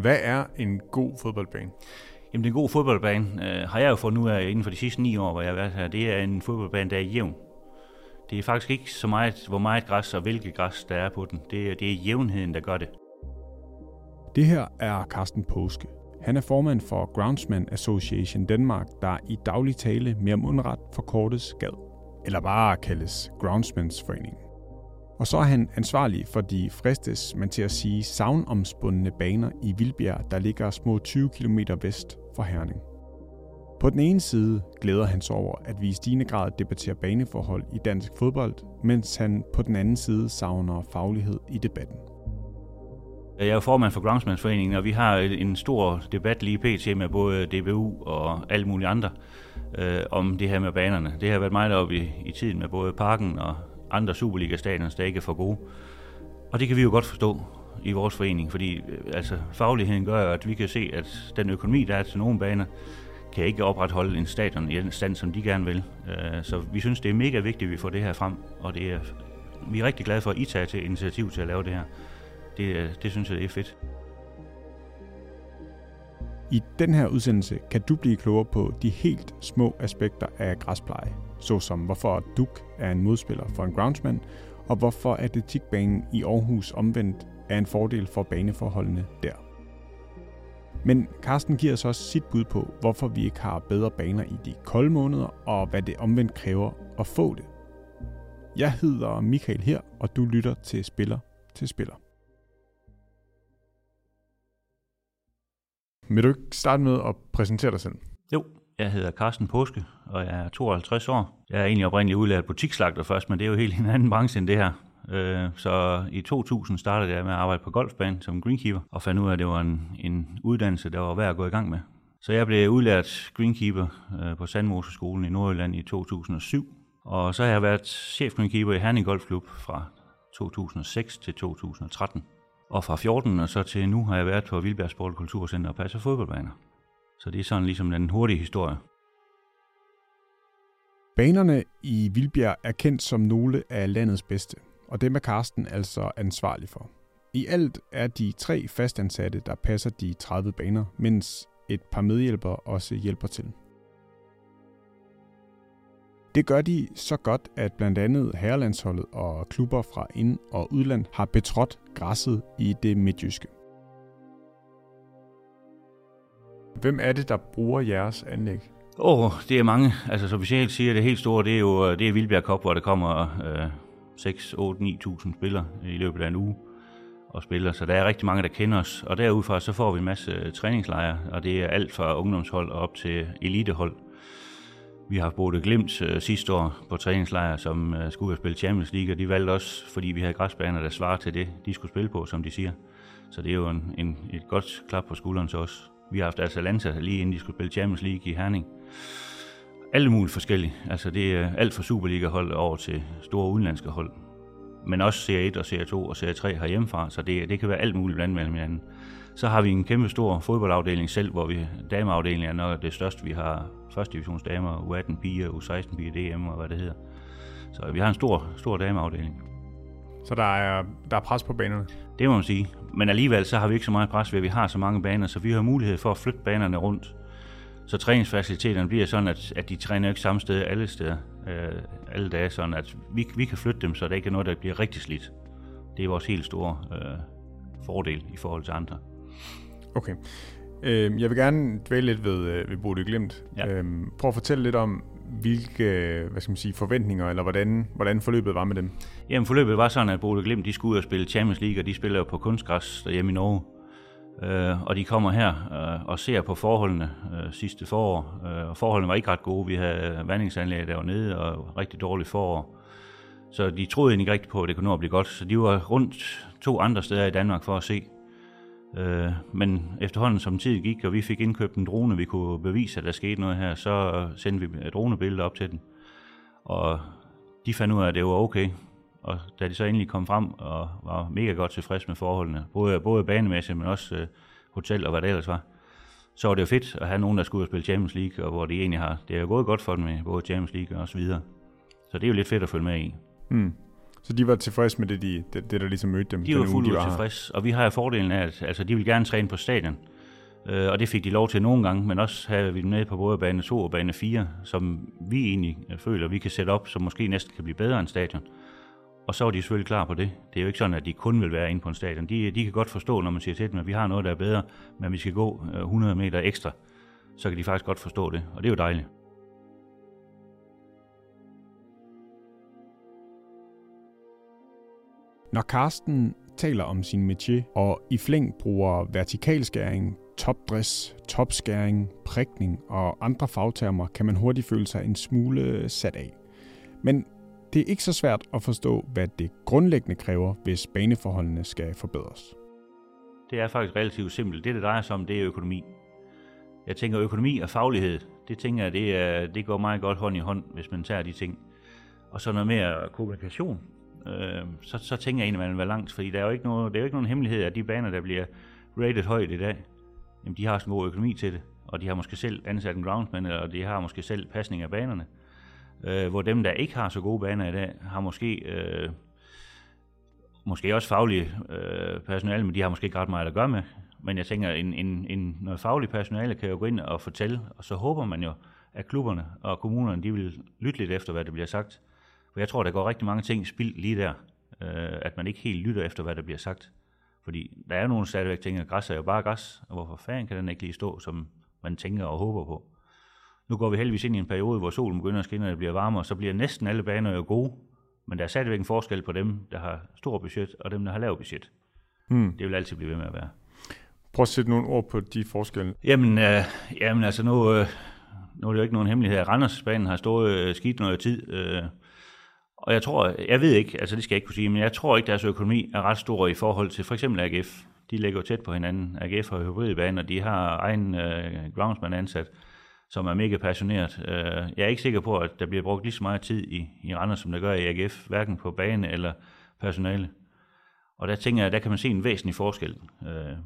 Hvad er en god fodboldbane? Jamen, den gode fodboldbane øh, har jeg jo fundet ud af inden for de sidste ni år, hvor jeg har været her. Det er en fodboldbane, der er jævn. Det er faktisk ikke så meget, hvor meget græs og hvilket græs, der er på den. Det er, det er jævnheden, der gør det. Det her er Carsten Påske. Han er formand for Groundsman Association Danmark, der i daglig tale mere mundret forkortes GAD, eller bare kaldes Groundsmans Forening. Og så er han ansvarlig for de fristes, man til at sige, savnomspundne baner i Vildbjerg, der ligger små 20 km vest for Herning. På den ene side glæder han sig over, at vi i stigende grad debatterer baneforhold i dansk fodbold, mens han på den anden side savner faglighed i debatten. Jeg er formand for Groundsmansforeningen, og vi har en stor debat lige pt. med både DBU og alle mulige andre øh, om det her med banerne. Det har været meget oppe i, i tiden med både Parken og andre Superliga-stadions, der ikke er for gode. Og det kan vi jo godt forstå i vores forening, fordi øh, altså, fagligheden gør at vi kan se, at den økonomi, der er til nogle baner, kan ikke opretholde en stadion i den stand, som de gerne vil. Øh, så vi synes, det er mega vigtigt, at vi får det her frem, og det er, vi er rigtig glade for, at I tager til initiativ til at lave det her. Det, øh, det synes jeg, det er fedt. I den her udsendelse kan du blive klogere på de helt små aspekter af græspleje, såsom hvorfor Duk er en modspiller for en groundsman, og hvorfor atletikbanen i Aarhus omvendt er en fordel for baneforholdene der. Men Carsten giver os også sit bud på, hvorfor vi ikke har bedre baner i de kolde måneder, og hvad det omvendt kræver at få det. Jeg hedder Michael her, og du lytter til Spiller til Spiller. Vil du ikke starte med at præsentere dig selv? Jo, jeg hedder Carsten Påske, og jeg er 52 år. Jeg er egentlig oprindeligt udlært butikslagter først, men det er jo helt en anden branche end det her. Øh, så i 2000 startede jeg med at arbejde på golfbanen som greenkeeper, og fandt ud af, at det var en, en uddannelse, der var værd at gå i gang med. Så jeg blev udlært greenkeeper øh, på Sandmoseskolen i Nordjylland i 2007, og så har jeg været chef greenkeeper i Herning Golfklub fra 2006 til 2013. Og fra 14 og så til nu har jeg været på Vildbjerg Sport og Kulturcenter og passer fodboldbaner. Så det er sådan ligesom den hurtige historie. Banerne i Vildbjerg er kendt som nogle af landets bedste, og dem er Karsten altså ansvarlig for. I alt er de tre fastansatte, der passer de 30 baner, mens et par medhjælpere også hjælper til. Det gør de så godt, at blandt andet herrelandsholdet og klubber fra ind- og udland har betrådt græsset i det midtjyske. Hvem er det, der bruger jeres anlæg? Åh, oh, det er mange. Altså, som vi selv siger, det helt store, det er jo øh, det er Vildbjerg Cup, hvor der kommer øh, 6, 8, 9.000 spillere i løbet af en uge og spiller, så der er rigtig mange, der kender os. Og derudfra så får vi en masse øh, træningslejre, og det er alt fra ungdomshold op til elitehold. Vi har haft Bode Glimt øh, sidste år på træningslejr, som øh, skulle have spillet Champions League, og de valgte også, fordi vi havde græsbaner, der svarer til det, de skulle spille på, som de siger. Så det er jo en, en, et godt klap på skulderen til os. Vi har haft Atalanta lige inden de skulle spille Champions League i Herning. Alle mulige forskellige. Altså det er alt fra Superliga-hold over til store udenlandske hold. Men også Serie 1 og Serie 2 og Serie 3 herhjemmefra, så det, det kan være alt muligt blandt mellem hinanden. Så har vi en kæmpe stor fodboldafdeling selv, hvor vi dameafdelingen er nok det største. Vi har første divisions damer, U18 piger, U16 piger, DM og hvad det hedder. Så vi har en stor, stor dameafdeling. Så der er, der er pres på banerne? Det må man sige. Men alligevel så har vi ikke så meget pres ved, at vi har så mange baner, så vi har mulighed for at flytte banerne rundt. Så træningsfaciliteterne bliver sådan, at, at de træner ikke samme sted alle steder, øh, alle dage, sådan at vi, vi kan flytte dem, så der ikke er noget, der bliver rigtig slidt. Det er vores helt store øh, fordel i forhold til andre. Okay. Øh, jeg vil gerne dvæle lidt ved, øh, ved Bodø Glimt. Ja. Øh, prøv at fortælle lidt om, hvilke hvad skal man sige, forventninger, eller hvordan, hvordan forløbet var med dem? Jamen forløbet var sådan, at Bodø Glimt de skulle ud og spille Champions League, og de spiller jo på kunstgræs derhjemme i Norge. Øh, og de kommer her øh, og ser på forholdene øh, sidste forår. Øh, og forholdene var ikke ret gode. Vi havde vandingsanlæg der var nede, og rigtig dårligt forår. Så de troede egentlig ikke rigtigt på, at det kunne nå at blive godt. Så de var rundt to andre steder i Danmark for at se, Øh, men efterhånden som tid gik, og vi fik indkøbt en drone, vi kunne bevise, at der skete noget her, så sendte vi dronebilleder op til den. Og de fandt ud af, at det var okay. Og da de så endelig kom frem og var mega godt tilfreds med forholdene, både, både banemæssigt, men også øh, hotel og hvad det ellers var, så var det jo fedt at have nogen, der skulle spille Champions League, og hvor de egentlig har, det er jo gået godt for dem med både Champions League og så videre. Så det er jo lidt fedt at følge med i. Mm. Så de var tilfredse med det, de, det, det der ligesom mødte dem? De var fuldt ud tilfredse, og vi har fordelen af, at altså, de vil gerne træne på stadion. Øh, og det fik de lov til nogle gange, men også havde vi dem med på både bane 2 og bane 4, som vi egentlig føler, vi kan sætte op, som måske næsten kan blive bedre end stadion. Og så var de selvfølgelig klar på det. Det er jo ikke sådan, at de kun vil være inde på en stadion. De, de kan godt forstå, når man siger til dem, at vi har noget, der er bedre, men vi skal gå 100 øh, meter ekstra. Så kan de faktisk godt forstå det, og det er jo dejligt. Når Karsten taler om sin métier og i flæng bruger vertikalskæring, topdress, topskæring, prikning og andre fagtermer, kan man hurtigt føle sig en smule sat af. Men det er ikke så svært at forstå, hvad det grundlæggende kræver, hvis baneforholdene skal forbedres. Det er faktisk relativt simpelt. Det, det drejer sig om, det er økonomi. Jeg tænker, økonomi og faglighed, det tænker jeg, det, er, det går meget godt hånd i hånd, hvis man tager de ting. Og så noget mere kommunikation. Øh, så, så tænker jeg egentlig, at man vil være langt, fordi der er jo ikke, noget, der er jo ikke nogen hemmelighed, at de baner, der bliver rated højt i dag, jamen de har sådan en god økonomi til det, og de har måske selv ansat en groundsman, og de har måske selv pasning af banerne. Øh, hvor dem, der ikke har så gode baner i dag, har måske, øh, måske også faglige øh, personale, men de har måske ikke ret meget at gøre med. Men jeg tænker, en, en, en, noget fagligt personale kan jo gå ind og fortælle, og så håber man jo, at klubberne og kommunerne, de vil lytte lidt efter, hvad der bliver sagt. For jeg tror, der går rigtig mange ting spild lige der, øh, at man ikke helt lytter efter, hvad der bliver sagt. Fordi der er nogen stadigvæk tænker, at græs er jo bare græs, og hvorfor fanden kan den ikke lige stå, som man tænker og håber på. Nu går vi heldigvis ind i en periode, hvor solen begynder at skinne, og det bliver varmere, så bliver næsten alle baner jo gode. Men der er stadigvæk en forskel på dem, der har stor budget, og dem, der har lav budget. Hmm. Det vil altid blive ved med at være. Prøv at sætte nogle ord på de forskelle. Jamen, øh, jamen altså nu, øh, nu er det jo ikke nogen hemmelighed. Randersbanen har stået øh, skidt noget tid. Øh, og jeg tror, jeg ved ikke, altså det skal jeg ikke kunne sige, men jeg tror ikke, deres økonomi er ret stor i forhold til for eksempel AGF. De ligger jo tæt på hinanden. AGF har hybridbaner, de har egen øh, groundsman ansat, som er mega passioneret. Øh, jeg er ikke sikker på, at der bliver brugt lige så meget tid i, i Randers, som der gør i AGF, hverken på bane eller personale. Og der tænker jeg, der kan man se en væsentlig forskel. Øh,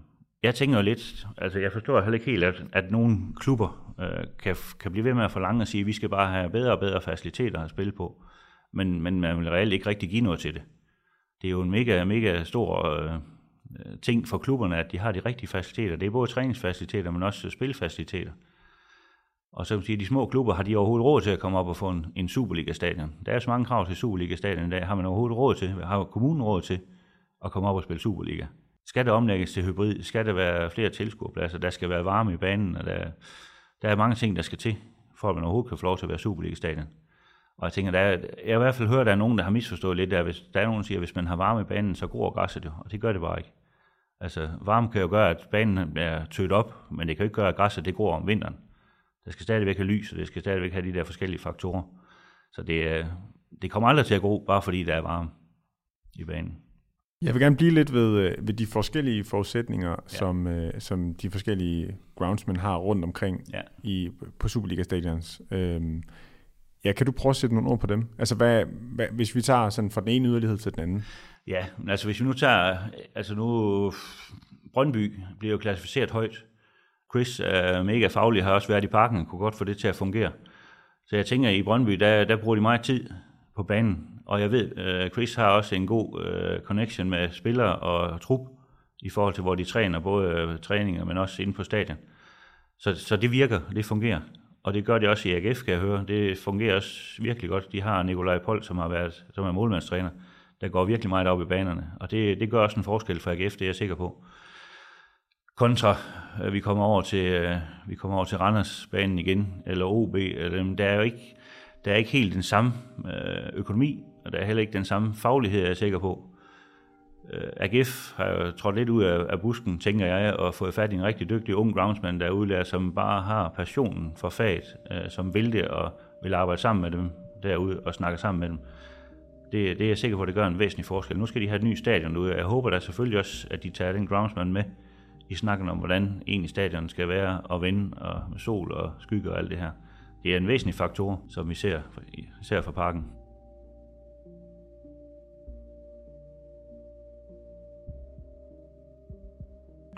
jeg tænker jo lidt, altså jeg forstår heller ikke helt, at, at nogle klubber øh, kan, kan blive ved med at forlange at sige, at vi skal bare have bedre og bedre faciliteter at spille på men, men man vil reelt ikke rigtig give noget til det. Det er jo en mega, mega stor øh, ting for klubberne, at de har de rigtige faciliteter. Det er både træningsfaciliteter, men også spilfaciliteter. Og så siger, de små klubber, har de overhovedet råd til at komme op og få en, en Superliga-stadion? Der er så mange krav til Superliga-stadion i dag. Har man overhovedet råd til, har kommunen råd til at komme op og spille Superliga? Skal det omlægges til hybrid? Skal der være flere tilskuerpladser? Der skal være varme i banen? Og der, der er mange ting, der skal til, for at man overhovedet kan få lov til at være Superliga-stadion. Og jeg tænker, der er, jeg har i hvert fald hørt, at der er nogen, der har misforstået lidt der. Hvis der er nogen, der siger, at hvis man har varme i banen, så gror græsset jo. Og det gør det bare ikke. Altså, varme kan jo gøre, at banen bliver tødt op, men det kan jo ikke gøre, at græsset det gror om vinteren. Der skal stadigvæk have lys, og det skal stadigvæk have de der forskellige faktorer. Så det, det kommer aldrig til at gro, bare fordi der er varme i banen. Jeg vil gerne blive lidt ved, øh, ved de forskellige forudsætninger, ja. som, øh, som de forskellige groundsmen har rundt omkring ja. i, på Superliga-stadions. Øhm, Ja, kan du prøve at sætte nogle ord på dem? Altså, hvad, hvad, hvis vi tager sådan fra den ene yderlighed til den anden? Ja, altså hvis vi nu tager, altså nu, Brøndby bliver jo klassificeret højt. Chris er mega faglig, har også været i parken, og kunne godt få det til at fungere. Så jeg tænker, at i Brøndby, der, der bruger de meget tid på banen. Og jeg ved, øh, Chris har også en god øh, connection med spillere og trup, i forhold til, hvor de træner, både øh, træninger, men også inde på stadion. Så, så det virker, det fungerer. Og det gør det også i AGF, kan jeg høre. Det fungerer også virkelig godt. De har Nikolaj Pold, som har været som er målmandstræner, der går virkelig meget op i banerne. Og det, det gør også en forskel for AGF, det er jeg sikker på. Kontra, øh, vi kommer over til, øh, vi kommer over til Randers banen igen, eller OB, eller, der er jo ikke, der er ikke helt den samme øh, økonomi, og der er heller ikke den samme faglighed, jeg er sikker på. Øh, AGF har jo trådt lidt ud af, af busken, tænker jeg, og fået fat i en rigtig dygtig ung groundsman der er udlært, som bare har passionen for faget, øh, som vil det og vil arbejde sammen med dem derude og snakke sammen med dem. Det, det er jeg sikker på, at det gør en væsentlig forskel. Nu skal de have et nyt stadion ud. jeg håber da selvfølgelig også, at de tager den groundsman med i snakken om, hvordan egentlig stadion skal være og vinde og sol og skygge og alt det her. Det er en væsentlig faktor, som vi ser, ser fra parken.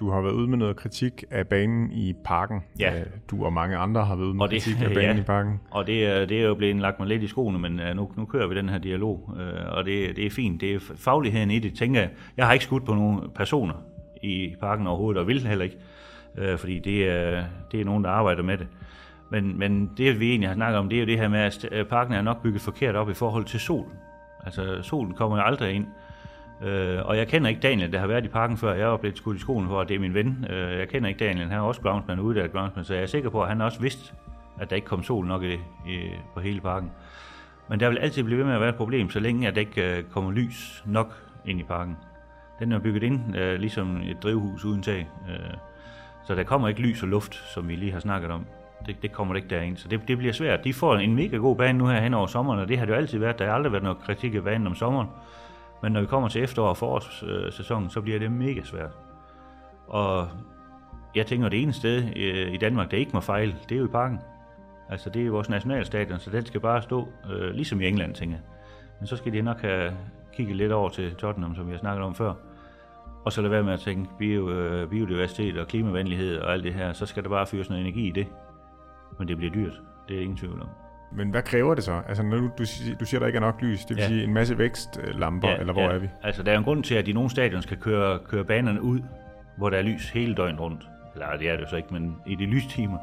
Du har været ude med noget kritik af banen i parken. Ja. Øh, Du og mange andre har været ude med Og det- kritik af banen ja. i parken. Og det, er- det er jo blevet lagt mig lidt i skoene, men øh, nu, nu kører vi den her dialog, øh, og det, det er fint. Det er fagligheden i det, tænker jeg. Jeg har ikke skudt på nogen personer i parken overhovedet, og vil heller ikke, fordi det er, det er nogen, der arbejder med det. Men, men det, vi egentlig har snakket om, det er jo det her med, at parken er nok bygget forkert op i forhold til solen. Altså, solen kommer jo aldrig ind. Øh, og jeg kender ikke Daniel, der har været i parken før. Jeg er blevet skudt i skolen for, at det er min ven. Øh, jeg kender ikke Daniel, han er også groundsman, uddannet groundsman, så jeg er sikker på, at han også vidste, at der ikke kom sol nok i, i, på hele parken. Men der vil altid blive ved med at være et problem, så længe at der ikke øh, kommer lys nok ind i parken. Den er bygget ind øh, ligesom et drivhus uden tag. Øh, så der kommer ikke lys og luft, som vi lige har snakket om. Det, det kommer det ikke derind, så det, det bliver svært. De får en mega god bane nu her hen over sommeren, og det har det jo altid været. Der har aldrig været noget kritik af banen om sommeren. Men når vi kommer til efterår og forårssæsonen, så bliver det mega svært. Og jeg tænker, det ene sted øh, i Danmark, der ikke må fejle, det er jo i parken. Altså, det er vores nationalstadion, så den skal bare stå, øh, ligesom i England, tænker jeg. Men så skal de nok have kigget lidt over til Tottenham, som vi har snakket om før. Og så lade være med at tænke bio, øh, biodiversitet og klimavenlighed og alt det her, så skal der bare fyres noget energi i det. Men det bliver dyrt, det er ingen tvivl om. Men hvad kræver det så? Altså, når du, du, siger, du siger, der ikke er nok lys, det vil Ja. sige en masse vækstlamper, eller hvor er vi? Altså, der er en grund til, at de nogle stadion skal køre, køre banerne ud, hvor der er lys hele døgnet rundt. Eller det er det jo så ikke, men i de lystimer.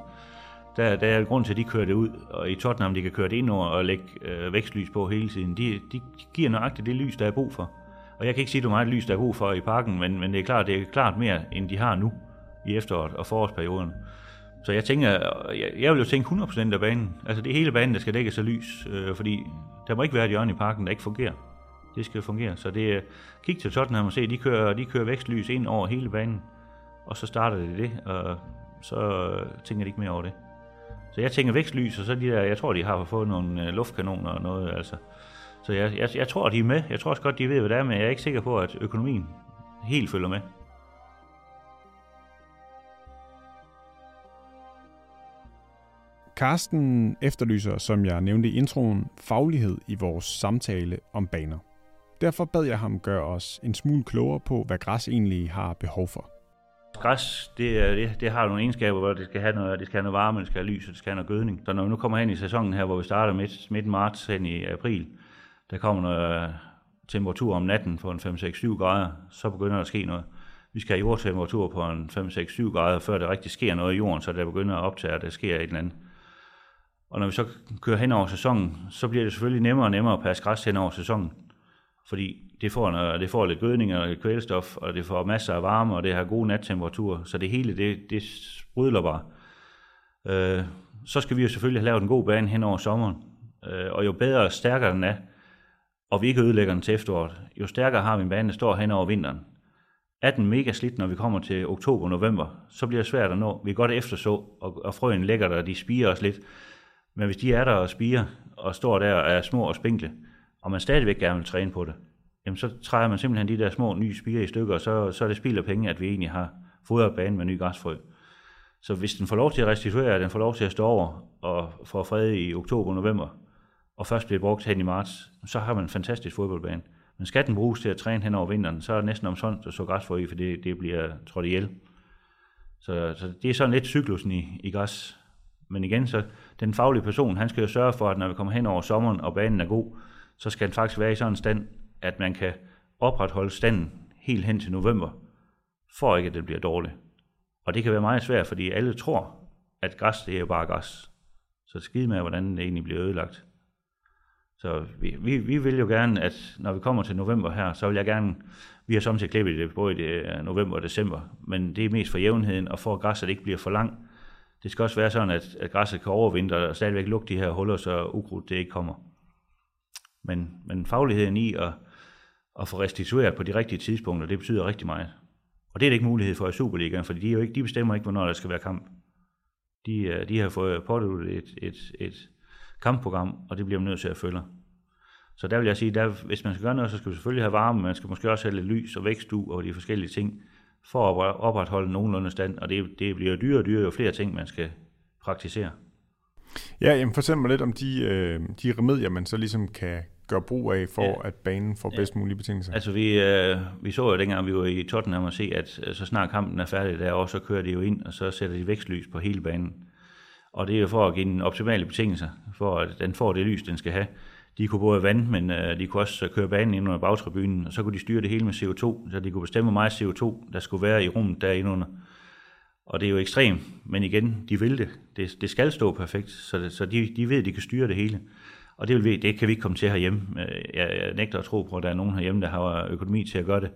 Der, der er en grund til, at de kører det ud, og i Tottenham, de kan køre det ind over og lægge øh, vækstlys på hele tiden. De, de giver nøjagtigt det lys, der er brug for. Og jeg kan ikke sige, hvor meget lys, der er brug for i parken, men, men det er klart, det er klart mere, end de har nu i efteråret og forårsperioden. Så jeg tænker, jeg, jeg vil jo tænke 100% af banen. Altså det er hele banen, der skal dækkes af lys, øh, fordi der må ikke være et hjørne i parken, der ikke fungerer. Det skal fungere. Så det er, kig til Tottenham og se, de kører, de kører vækstlys ind over hele banen, og så starter det det, og så tænker de ikke mere over det. Så jeg tænker vækstlys, og så de der, jeg tror, de har fået nogle øh, luftkanoner og noget, altså. Så jeg, jeg, jeg tror, de er med. Jeg tror også godt, de ved, hvad det er, men jeg er ikke sikker på, at økonomien helt følger med. Karsten efterlyser, som jeg nævnte i introen, faglighed i vores samtale om baner. Derfor bad jeg ham gøre os en smule klogere på, hvad græs egentlig har behov for. Græs, det, det, det har nogle egenskaber, hvor det skal have noget, det skal have noget varme, det skal have lys, og det skal have noget gødning. Så når vi nu kommer hen i sæsonen her, hvor vi starter midt, midt marts hen i april, der kommer noget temperatur om natten på en 5-6-7 grader, så begynder der at ske noget. Vi skal have jordtemperatur på en 5-6-7 grader, før der rigtig sker noget i jorden, så der begynder at optage, at der sker et eller andet. Og når vi så kører hen over sæsonen, så bliver det selvfølgelig nemmere og nemmere at passe græs hen over sæsonen. Fordi det får, noget, det får lidt gødning og lidt kvælstof, og det får masser af varme, og det har gode nattemperaturer, så det hele, det, det sprudler bare. Øh, så skal vi jo selvfølgelig have lavet en god bane hen over sommeren, øh, og jo bedre og stærkere den er, og vi ikke ødelægger den til efteråret, jo stærkere har vi en bane, der står hen over vinteren. Er den mega slidt, når vi kommer til oktober-november, så bliver det svært at nå. Vi er godt efterså, og, og frøen ligger der, de spiger os lidt. Men hvis de er der og spiger, og står der og er små og spinkle, og man stadigvæk gerne vil træne på det, jamen så træder man simpelthen de der små nye spiger i stykker, og så, så er det spild af penge, at vi egentlig har fodret banen med ny græsfrø. Så hvis den får lov til at restituere, den får lov til at stå over og få fred i oktober-november, og først bliver brugt hen i marts, så har man en fantastisk fodboldbane. Men skal den bruges til at træne hen over vinteren, så er det næsten om sådan, at så græsfrø i, for det, det bliver trådt ihjel. Så, så det er sådan lidt cyklusen i, i græs. Men igen, så den faglige person, han skal jo sørge for, at når vi kommer hen over sommeren, og banen er god, så skal den faktisk være i sådan en stand, at man kan opretholde standen helt hen til november, for ikke at det bliver dårligt. Og det kan være meget svært, fordi alle tror, at græs, det er jo bare græs. Så skid skide med, hvordan det egentlig bliver ødelagt. Så vi, vi, vi vil jo gerne, at når vi kommer til november her, så vil jeg gerne, vi har samtidig klippet det både i det, øh, november og december, men det er mest for jævnheden, og for at græsset ikke bliver for langt, det skal også være sådan, at, at græsset kan overvintre og stadigvæk lukke de her huller, så ukrudt det ikke kommer. Men, men fagligheden i at, at få restitueret på de rigtige tidspunkter, det betyder rigtig meget. Og det er det ikke mulighed for i Superligaen, fordi de, er jo ikke, de bestemmer ikke, hvornår der skal være kamp. De, øh, de har fået påduttet et, et, et kampprogram, og det bliver man nødt til at følge. Så der vil jeg sige, der, hvis man skal gøre noget, så skal vi selvfølgelig have varme, men man skal måske også have lidt lys og vækstue og de forskellige ting, for at opretholde nogenlunde stand, og det, det bliver dyrere og dyrere, jo flere ting man skal praktisere. Ja, jamen fortæl mig lidt om de, øh, de remedier, man så ligesom kan gøre brug af, for ja. at banen får bedst mulige betingelser? Altså vi, øh, vi så jo dengang, vi var i Tottenham og se, at øh, så snart kampen er færdig derovre, så kører de jo ind, og så sætter de vækstlys på hele banen. Og det er jo for at give den optimale betingelser, for at den får det lys, den skal have. De kunne både vand, men øh, de kunne også øh, køre banen ind under bagtribunen, og så kunne de styre det hele med CO2, så de kunne bestemme, hvor meget CO2 der skulle være i rummet derinde under. Og det er jo ekstremt, men igen, de vil det. Det, det skal stå perfekt, så, det, så de, de ved, at de kan styre det hele. Og det, vil vi, det kan vi ikke komme til herhjemme. Øh, jeg, jeg nægter at tro på, at der er nogen herhjemme, der har økonomi til at gøre det.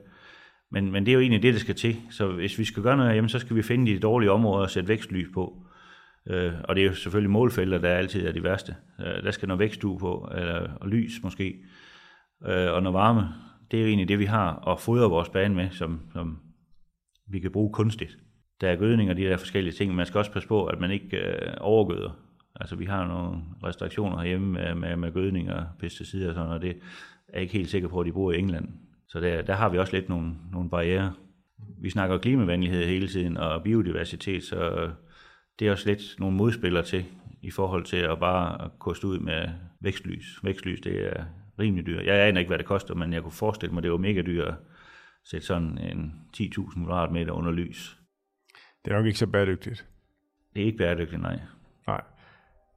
Men, men det er jo egentlig det, der skal til. Så hvis vi skal gøre noget herhjemme, så skal vi finde de dårlige områder og sætte vækstlys på. Øh, og det er jo selvfølgelig målfelter, der altid er de værste. Øh, der skal noget vækstue på, eller og lys måske, øh, og noget varme. Det er jo egentlig det, vi har at fodre vores bane med, som, som vi kan bruge kunstigt. Der er gødning og de der forskellige ting, men man skal også passe på, at man ikke øh, overgøder. Altså vi har nogle restriktioner herhjemme med, med, med gødning og pesticider og sådan, og det er jeg ikke helt sikker på, at de bor i England. Så der, der har vi også lidt nogle, nogle barriere. Vi snakker klimavenlighed hele tiden og biodiversitet, så det er også lidt nogle modspillere til i forhold til at bare koste ud med vækstlys. Vækstlys, det er rimelig dyrt. Jeg aner ikke, hvad det koster, men jeg kunne forestille mig, det var mega dyrt at sætte sådan en 10.000 kvadratmeter under lys. Det er nok ikke så bæredygtigt. Det er ikke bæredygtigt, nej.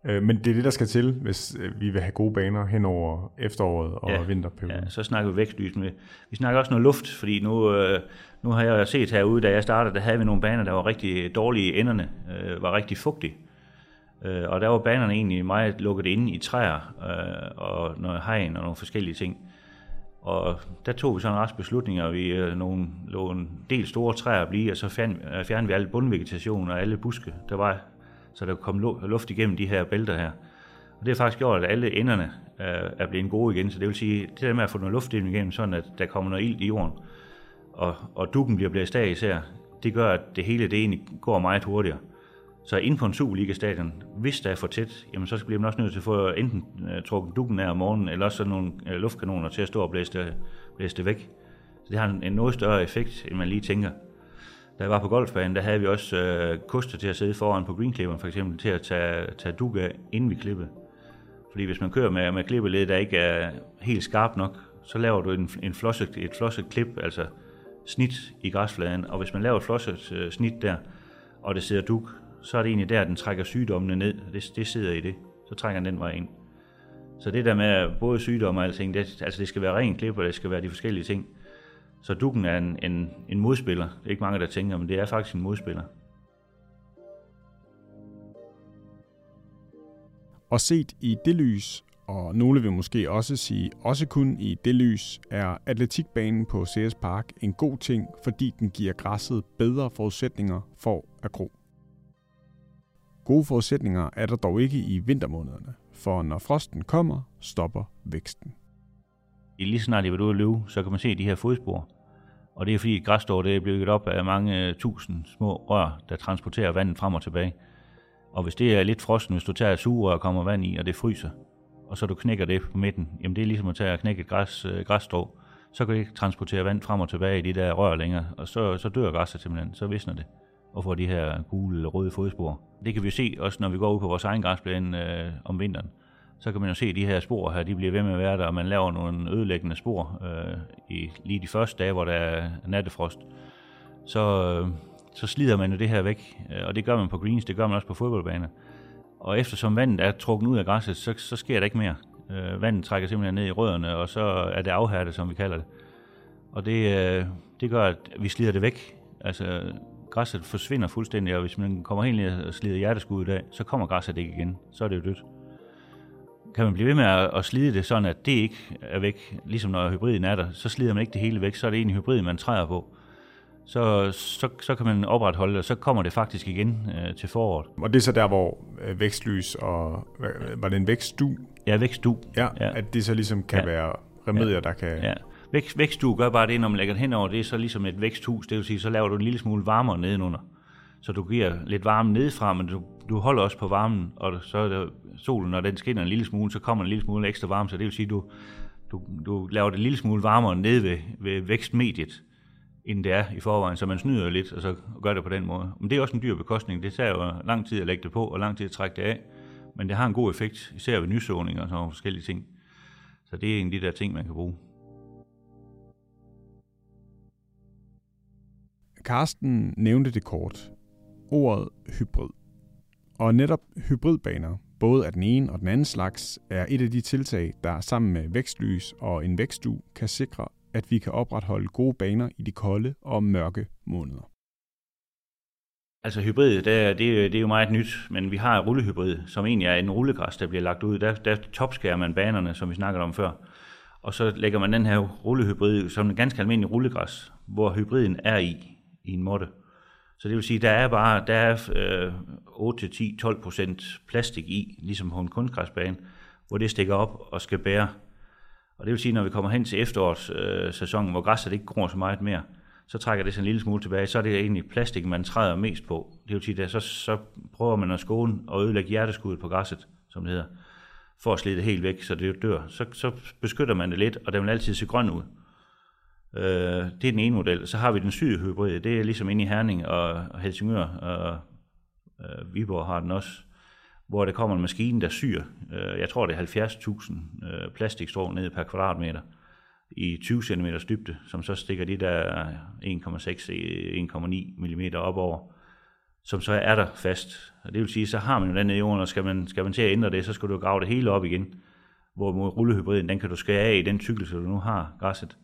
Øh, men det er det, der skal til, hvis øh, vi vil have gode baner hen over efteråret og ja, vinterperioden. Ja, så snakker vi vækstlys. Med. Vi snakker også noget luft, fordi nu, øh, nu har jeg set herude, da jeg startede, der havde vi nogle baner, der var rigtig dårlige. Enderne øh, var rigtig fugtige. Øh, og der var banerne egentlig meget lukket inde i træer øh, og noget hegn og nogle forskellige ting. Og der tog vi sådan en rest beslutninger. Vi øh, nogle, lå en del store træer blive, og så fjernede vi alle bundvegetation og alle buske, der var så der kom luft igennem de her bælter her. Og det har faktisk gjort, at alle enderne er blevet gode igen, så det vil sige, det der med at få noget luft igennem, sådan at der kommer noget ild i jorden, og, og dukken bliver blæst af især, det gør, at det hele det egentlig går meget hurtigere. Så ind på en Superliga-stadion, hvis der er for tæt, jamen så bliver man også nødt til at få enten uh, trukket dukken af om morgenen, eller også sådan nogle uh, luftkanoner til at stå og blæse det, blæse det væk. Så det har en, en noget større effekt, end man lige tænker. Da jeg var på golfbanen, der havde vi også øh, koster til at sidde foran på greenklipperen, for eksempel til at tage, tage dug af, inden vi klippede. Fordi hvis man kører med, med klippeled, der ikke er helt skarp nok, så laver du en, en flosset, et flosset klip, altså snit i græsfladen. Og hvis man laver et flosset øh, snit der, og det sidder dug, så er det egentlig der, den trækker sygdommene ned. Det, det sidder i det. Så trækker den den vej ind. Så det der med både sygdomme og alting, det, altså det skal være ren klip, og det skal være de forskellige ting. Så Dukken er en, en, en modspiller. Det er ikke mange, der tænker, men det er faktisk en modspiller. Og set i det lys, og nogle vil måske også sige, også kun i det lys, er atletikbanen på CS Park en god ting, fordi den giver græsset bedre forudsætninger for at gro. Gode forudsætninger er der dog ikke i vintermånederne, for når frosten kommer, stopper væksten lige snart de var ude at løbe, så kan man se de her fodspor. Og det er fordi græsstrå det er bygget op af mange øh, tusind små rør, der transporterer vandet frem og tilbage. Og hvis det er lidt frosten, hvis du tager et sugerør og kommer vand i, og det fryser, og så du knækker det på midten, jamen det er ligesom at tage og knække et græs, øh, græsstrå, så kan det ikke transportere vand frem og tilbage i de der rør længere, og så, så dør græsset simpelthen, så visner det og får de her gule eller røde fodspor. Det kan vi se også, når vi går ud på vores egen græsplæne øh, om vinteren så kan man jo se, at de her spor her, de bliver ved med at være der, og man laver nogle ødelæggende spor øh, i lige de første dage, hvor der er nattefrost. Så, øh, så slider man jo det her væk, øh, og det gør man på greens, det gør man også på fodboldbaner. Og eftersom vandet er trukket ud af græsset, så, så sker der ikke mere. Øh, vandet trækker simpelthen ned i rødderne, og så er det afhærdet, som vi kalder det. Og det, øh, det gør, at vi slider det væk. Altså, græsset forsvinder fuldstændig, og hvis man kommer helt ned og slider hjerteskuddet af, så kommer græsset ikke igen. Så er det jo dødt kan man blive ved med at, at slide det sådan, at det ikke er væk, ligesom når hybriden er der, så slider man ikke det hele væk, så er det egentlig hybriden, man træder på. Så, så, så kan man opretholde det, og så kommer det faktisk igen øh, til foråret. Og det er så der, hvor øh, vækstlys og... Var det en vækstdu? Ja, vækstdu. Ja, ja, at det så ligesom kan ja. være remedier, ja. der kan... Ja. Vækst, vækstdu gør bare det, når man lægger det henover, det er så ligesom et væksthus, det vil sige, så laver du en lille smule varmere nedenunder. Så du giver lidt varme nedefra, men du, du holder også på varmen, og så er der solen, når den skinner en lille smule, så kommer en lille smule ekstra varme, så det vil sige, du, du, du laver det en lille smule varmere nede ved, ved vækstmediet, end det er i forvejen, så man snyder lidt, og så gør det på den måde. Men det er også en dyr bekostning. Det tager jo lang tid at lægge det på, og lang tid at trække det af, men det har en god effekt, især ved nysåning og sådan nogle forskellige ting. Så det er en af de der ting, man kan bruge. Karsten nævnte det kort. Ordet hybrid. Og netop hybridbaner, både af den ene og den anden slags, er et af de tiltag, der sammen med vækstlys og en vækstue kan sikre, at vi kan opretholde gode baner i de kolde og mørke måneder. Altså hybrid, det er, det, er, det er jo meget nyt, men vi har rullehybrid, som egentlig er en rullegræs, der bliver lagt ud. Der, der topskærer man banerne, som vi snakkede om før. Og så lægger man den her rullehybrid som en ganske almindelig rullegræs, hvor hybriden er i, i en måtte. Så det vil sige, der er bare der er, øh, 8-10-12 procent plastik i, ligesom på en kunstgræsbane, hvor det stikker op og skal bære. Og det vil sige, når vi kommer hen til efterårssæsonen, øh, hvor græsset ikke gror så meget mere, så trækker det sig en lille smule tilbage, så er det egentlig plastik, man træder mest på. Det vil sige, at så, så prøver man at skåne og ødelægge hjerteskuddet på græsset, som det hedder, for at slide det helt væk, så det dør. Så, så beskytter man det lidt, og den vil altid se grøn ud. Øh, det er den ene model. Så har vi den syge hybrid, det er ligesom inde i Herning og Helsingør, og øh, Viborg har den også, hvor der kommer en maskine, der syr, øh, jeg tror det er 70.000 øh, plastikstrå ned per kvadratmeter i 20 cm dybde, som så stikker de der 1,6-1,9 mm op over, som så er der fast. Og det vil sige, så har man jo den nede i jorden, og skal man, skal man til at ændre det, så skal du grave det hele op igen. Hvor rullehybriden, den kan du skære af i den tykkelse, du nu har græsset.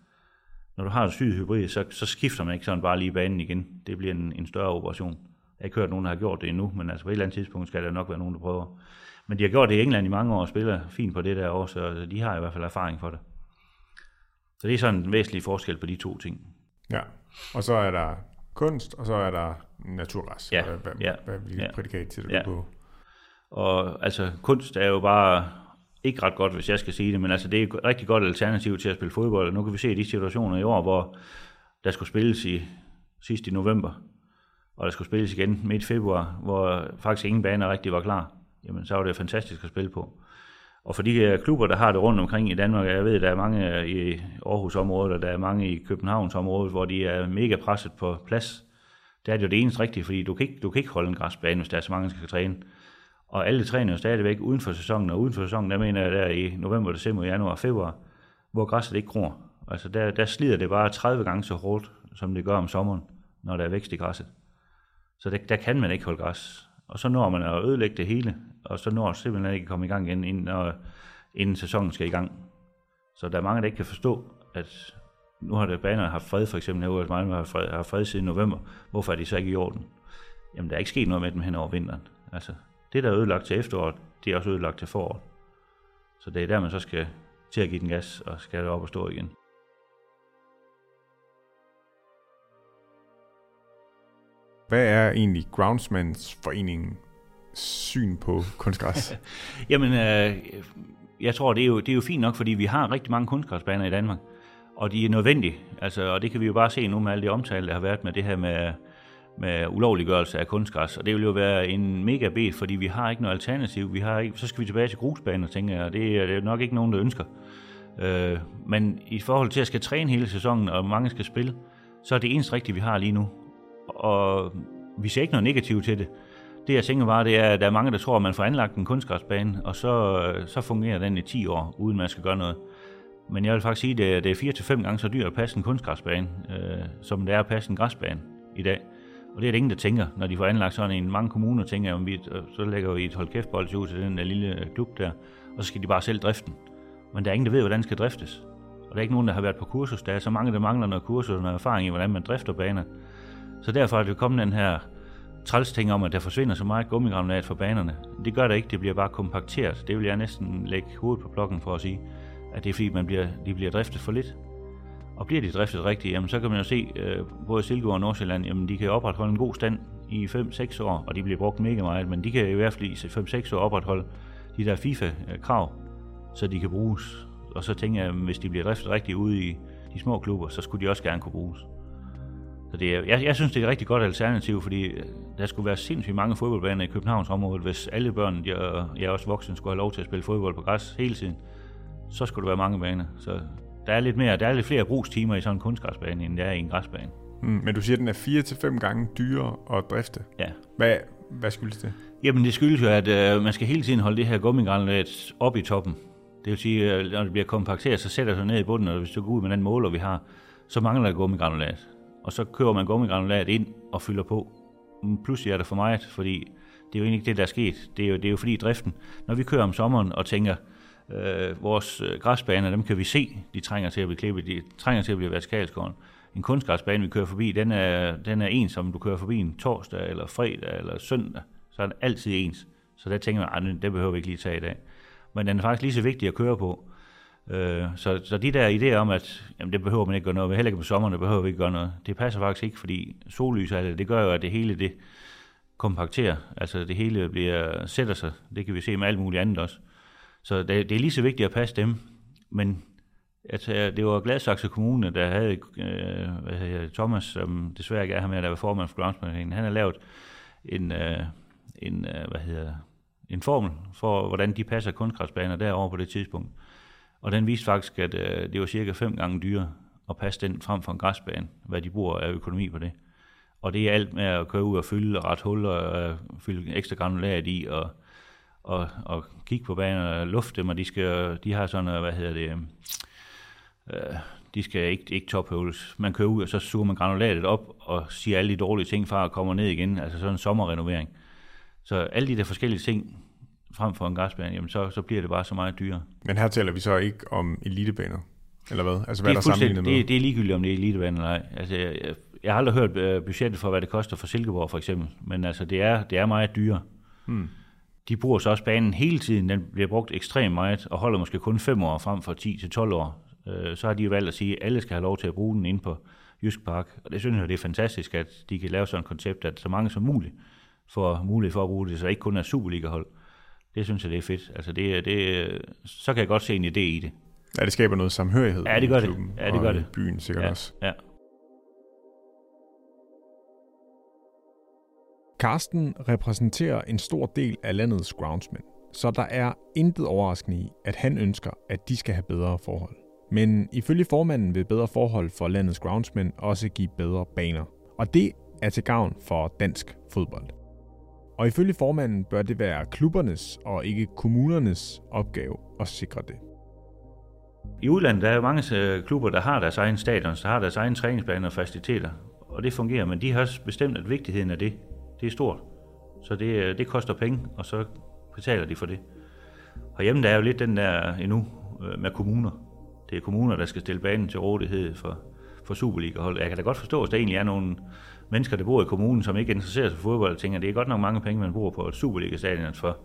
Når du har en syg hybrid, så, så skifter man ikke sådan bare lige banen igen. Det bliver en, en større operation. Jeg har ikke hørt nogen, der har gjort det endnu, men altså på et eller andet tidspunkt skal der nok være nogen, der prøver. Men de har gjort det i England i mange år og spiller fint på det der år, så de har i hvert fald erfaring for det. Så det er sådan en væsentlig forskel på de to ting. Ja, og så er der kunst, og så er der naturgræs. Ja, hvad, ja, hvad, hvad ja, prædikat til det ja. på? Og altså, kunst er jo bare ikke ret godt, hvis jeg skal sige det, men altså, det er et rigtig godt alternativ til at spille fodbold. Og nu kan vi se de situationer i år, hvor der skulle spilles i sidst i november, og der skulle spilles igen midt i februar, hvor faktisk ingen baner rigtig var klar. Jamen, så var det fantastisk at spille på. Og for de klubber, der har det rundt omkring i Danmark, jeg ved, der er mange i Aarhus-området, og der er mange i Københavns-området, hvor de er mega presset på plads. Der er det jo det eneste rigtige, fordi du kan ikke, du kan ikke holde en græsbane, hvis der er så mange, der skal træne. Og alle træner jo stadigvæk uden for sæsonen, og uden for sæsonen, der mener jeg der i november, december, januar og februar, hvor græsset ikke gror. Altså der, der slider det bare 30 gange så hårdt, som det gør om sommeren, når der er vækst i græsset. Så der, der kan man ikke holde græs. Og så når man at ødelægge det hele, og så når simpelthen ikke komme i gang igen, inden, når, inden sæsonen skal i gang. Så der er mange, der ikke kan forstå, at nu har det banerne haft fred, for eksempel herude, at har fred, har fred siden november. Hvorfor er de så ikke i orden? Jamen, der er ikke sket noget med dem hen over vinteren. Altså, det, der er ødelagt til efteråret, det er også ødelagt til foråret. Så det er der, man så skal til at give den gas, og skal det op og stå igen. Hvad er egentlig Groundsmans foreningen syn på kunstgræs? Jamen, øh, jeg tror, det er, jo, det er jo fint nok, fordi vi har rigtig mange kunstgræsbaner i Danmark, og de er nødvendige. Altså, og det kan vi jo bare se nu med alle de omtale, der har været med det her med, med ulovliggørelse af kunstgræs. Og det vil jo være en mega bed, fordi vi har ikke noget alternativ. Vi har ikke, så skal vi tilbage til grusbaner, tænker jeg, og det er, det er nok ikke nogen, der ønsker. Øh, men i forhold til at skal træne hele sæsonen, og mange skal spille, så er det eneste rigtige, vi har lige nu. Og vi ser ikke noget negativt til det. Det jeg tænker bare, det er, at der er mange, der tror, at man får anlagt en kunstgræsbane, og så, så fungerer den i 10 år, uden man skal gøre noget. Men jeg vil faktisk sige, at det er 4-5 gange så dyrt at passe en kunstgræsbane, øh, som det er at passe en græsbane i dag. Og det er det ingen, der tænker, når de får anlagt sådan en. Mange kommuner tænker, at vi, øh, så lægger vi et hold kæft ud til den der lille øh, klub der, og så skal de bare selv drifte den. Men der er ingen, der ved, hvordan den skal driftes. Og der er ikke nogen, der har været på kursus. Der er så mange, der mangler noget kursus og noget erfaring i, hvordan man drifter baner. Så derfor er det kommet den her træls ting om, at der forsvinder så meget gummigranulat fra banerne. Det gør det ikke, det bliver bare kompakteret. Det vil jeg næsten lægge hovedet på blokken for at sige, at det er fordi, man bliver, de bliver driftet for lidt. Og bliver de driftet rigtigt, jamen, så kan man jo se, øh, både Silkeborg og Nordsjælland, jamen, de kan opretholde en god stand i 5-6 år, og de bliver brugt mega meget, men de kan i hvert fald i 5-6 år opretholde de der FIFA-krav, så de kan bruges. Og så tænker jeg, at hvis de bliver driftet rigtigt ude i de små klubber, så skulle de også gerne kunne bruges. Så det er, jeg, jeg synes, det er et rigtig godt alternativ, fordi øh, der skulle være sindssygt mange fodboldbaner i Københavns område, hvis alle børn, jeg, jeg også voksne, skulle have lov til at spille fodbold på græs hele tiden. Så skulle der være mange baner. Så der er lidt, mere, der er lidt flere brugstimer i sådan en kunstgræsbane, end der er i en græsbane. Mm, men du siger, at den er 4-5 gange dyrere at drifte. Ja. Hvad, hvad skyldes det? Jamen det skyldes jo, at øh, man skal hele tiden holde det her gummigranulat op i toppen. Det vil sige, at når det bliver kompakteret, så sætter det sig ned i bunden, og hvis du går ud med den måler, vi har, så mangler der gummigranulat. Og så kører man gummigranulat ind og fylder på. Men pludselig er det for meget, fordi det er jo egentlig ikke det, der er sket. Det er jo, det er jo fordi driften, når vi kører om sommeren og tænker, øh, vores øh, græsbaner, dem kan vi se, de trænger til at blive klippet, de trænger til at blive vertikalskåret. En kunstgræsbane, vi kører forbi, den er, den er ens, om du kører forbi en torsdag, eller fredag, eller søndag, så er den altid ens. Så der tænker man, at det behøver vi ikke lige tage i dag. Men den er faktisk lige så vigtig at køre på. Øh, så, så de der idéer om, at jamen, det behøver man ikke gøre noget ved, heller ikke på sommeren, det behøver vi ikke gøre noget, det passer faktisk ikke, fordi sollys det, det gør jo, at det hele det kompakterer, altså det hele bliver, sætter sig, det kan vi se med alt muligt andet også. Så det, det er lige så vigtigt at passe dem, men at, det var Gladsaxe Kommune, der havde øh, hvad hedder, Thomas, som desværre ikke er her med, der var formand for Groundsmanningen. Han har lavet en, øh, en, øh, hvad hedder, en formel for, hvordan de passer kunstgræsbaner derovre på det tidspunkt. Og den viste faktisk, at øh, det var cirka fem gange dyrere at passe den frem for en græsbane, hvad de bruger af økonomi på det. Og det er alt med at køre ud og fylde ret huller, og fylde ekstra granulat i, og, og, og kigge på banen og lufte dem, og de, skal, de har sådan, hvad hedder det, øh, de skal ikke, ikke tophøvles. Man kører ud, og så suger man granulatet op, og siger alle de dårlige ting fra og kommer ned igen, altså sådan en sommerrenovering. Så alle de der forskellige ting, frem for en græsbane, jamen så, så bliver det bare så meget dyrere. Men her taler vi så ikke om elitebaner, eller hvad? Altså hvad det er, er der sammenlignet med? Det, det er ligegyldigt, om det er elitebaner eller ej. Altså, jeg, jeg, jeg har aldrig hørt øh, budgettet for, hvad det koster for Silkeborg for eksempel, men altså, det er, det er meget dyrere. Hmm. De bruger så også banen hele tiden, den bliver brugt ekstremt meget, og holder måske kun 5 år frem for 10 til 12 år. Øh, så har de jo valgt at sige, at alle skal have lov til at bruge den ind på Jysk Park. Og det synes jeg, det er fantastisk, at de kan lave sådan et koncept, at så mange som muligt får mulighed for at bruge det, så ikke kun er Superliga-hold. Det synes jeg, det er fedt. Altså det, det, så kan jeg godt se en idé i det. Ja, det skaber noget samhørighed ja, det gør det. Ja, det gør det. byen sikkert ja, også. Ja. Karsten repræsenterer en stor del af landets groundsmen, så der er intet overraskende i, at han ønsker, at de skal have bedre forhold. Men ifølge formanden vil bedre forhold for landets groundsmen også give bedre baner. Og det er til gavn for dansk fodbold. Og ifølge formanden bør det være klubbernes og ikke kommunernes opgave at sikre det. I udlandet der er jo mange øh, klubber, der har deres egen stadion, der har deres egen træningsbaner og faciliteter, og det fungerer, men de har også bestemt, at vigtigheden af det, det er stort. Så det, øh, det koster penge, og så betaler de for det. Og hjemme der er jo lidt den der øh, endnu øh, med kommuner. Det er kommuner, der skal stille banen til rådighed for, for Superliga-hold. Jeg kan da godt forstå, at der egentlig er nogle mennesker, der bor i kommunen, som ikke interesserer sig for fodbold, og tænker, at det er godt nok mange penge, man bruger på et Superliga-stadion for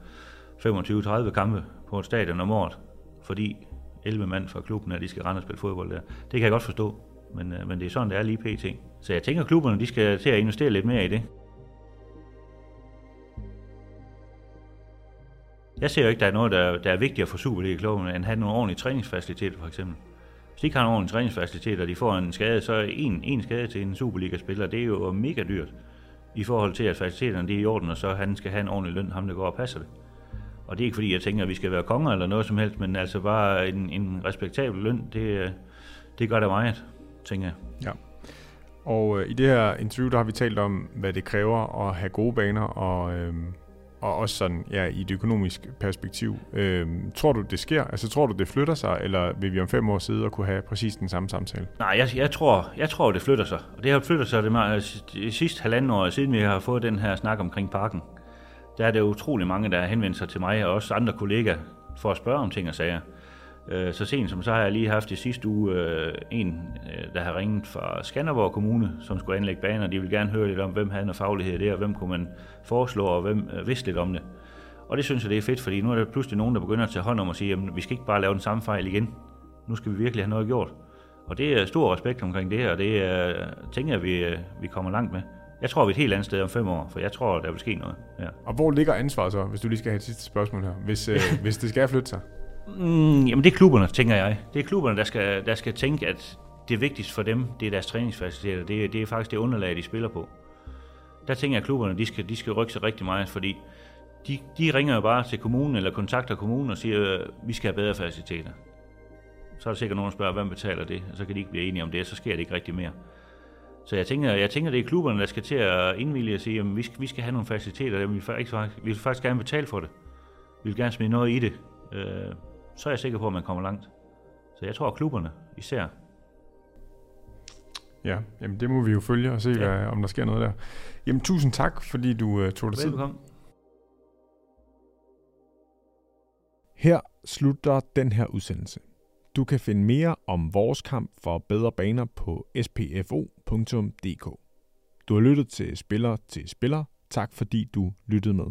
25-30 kampe på et stadion om året, fordi 11 mand fra klubben, at de skal rende og spille fodbold der. Det kan jeg godt forstå, men, men det er sådan, det er lige pt. Så jeg tænker, at klubberne de skal til at investere lidt mere i det. Jeg ser jo ikke, at der er noget, der, der er vigtigere for Superliga-klubben, end at have nogle ordentlige træningsfaciliteter, for eksempel. Hvis de ikke har nogle ordentlige træningsfaciliteter, og de får en skade, så en, en skade til en Superliga-spiller, det er jo mega dyrt i forhold til, at faciliteterne de er i orden, og så han skal have en ordentlig løn, ham der går og passer det. Og det er ikke fordi, jeg tænker, at vi skal være konger eller noget som helst, men altså bare en, en respektabel løn, det, det gør det meget, tænker jeg. Ja. Og øh, i det her interview, der har vi talt om, hvad det kræver at have gode baner, og, øh, og også sådan, ja, i et økonomisk perspektiv. Øh, tror du, det sker? Altså, tror du, det flytter sig, eller vil vi om fem år sidde og kunne have præcis den samme samtale? Nej, jeg, jeg, tror, jeg tror, det flytter sig. Og det har flyttet sig det, meget, altså, det sidste halvanden år siden, vi har fået den her snak omkring parken der er det utrolig mange, der har henvendt sig til mig og også andre kollegaer for at spørge om ting og sager. Øh, så sent som så har jeg lige haft i sidste uge øh, en, øh, der har ringet fra Skanderborg Kommune, som skulle anlægge baner. De vil gerne høre lidt om, hvem havde noget faglighed der, og hvem kunne man foreslå, og hvem vidste lidt om det. Og det synes jeg, det er fedt, fordi nu er der pludselig nogen, der begynder at tage hånd om og sige, at vi skal ikke bare lave den samme fejl igen. Nu skal vi virkelig have noget gjort. Og det er stor respekt omkring det, og det er, tænker jeg, vi, vi kommer langt med. Jeg tror, vi er et helt andet sted om fem år, for jeg tror, der vil ske noget. Ja. Og hvor ligger ansvaret så, hvis du lige skal have et sidste spørgsmål her, hvis, øh, hvis det skal flytte sig? Mm, jamen det er klubberne, tænker jeg. Det er klubberne, der skal, der skal tænke, at det vigtigste for dem, det er deres træningsfaciliteter. Det, det er faktisk det underlag, de spiller på. Der tænker jeg, at klubberne de skal, de skal rykke sig rigtig meget, fordi de, de ringer jo bare til kommunen eller kontakter kommunen og siger, at vi skal have bedre faciliteter. Så er der sikkert nogen, der spørger, hvem betaler det, og så kan de ikke blive enige om det, og så sker det ikke rigtig mere. Så jeg tænker, jeg tænker, det er klubberne, der skal til at indvillige og sige, at vi skal, vi skal have nogle faciliteter, vi vil, faktisk, vi vil faktisk gerne betale for det. Vi vil gerne smide noget i det. Øh, så er jeg sikker på, at man kommer langt. Så jeg tror, at klubberne især. Ja, jamen det må vi jo følge og se, ja. hvad, om der sker noget der. Jamen tusind tak, fordi du uh, tog dig tid. Velkommen. Her slutter den her udsendelse. Du kan finde mere om vores kamp for bedre baner på spfo.dk. Du har lyttet til Spiller til Spiller. Tak fordi du lyttede med.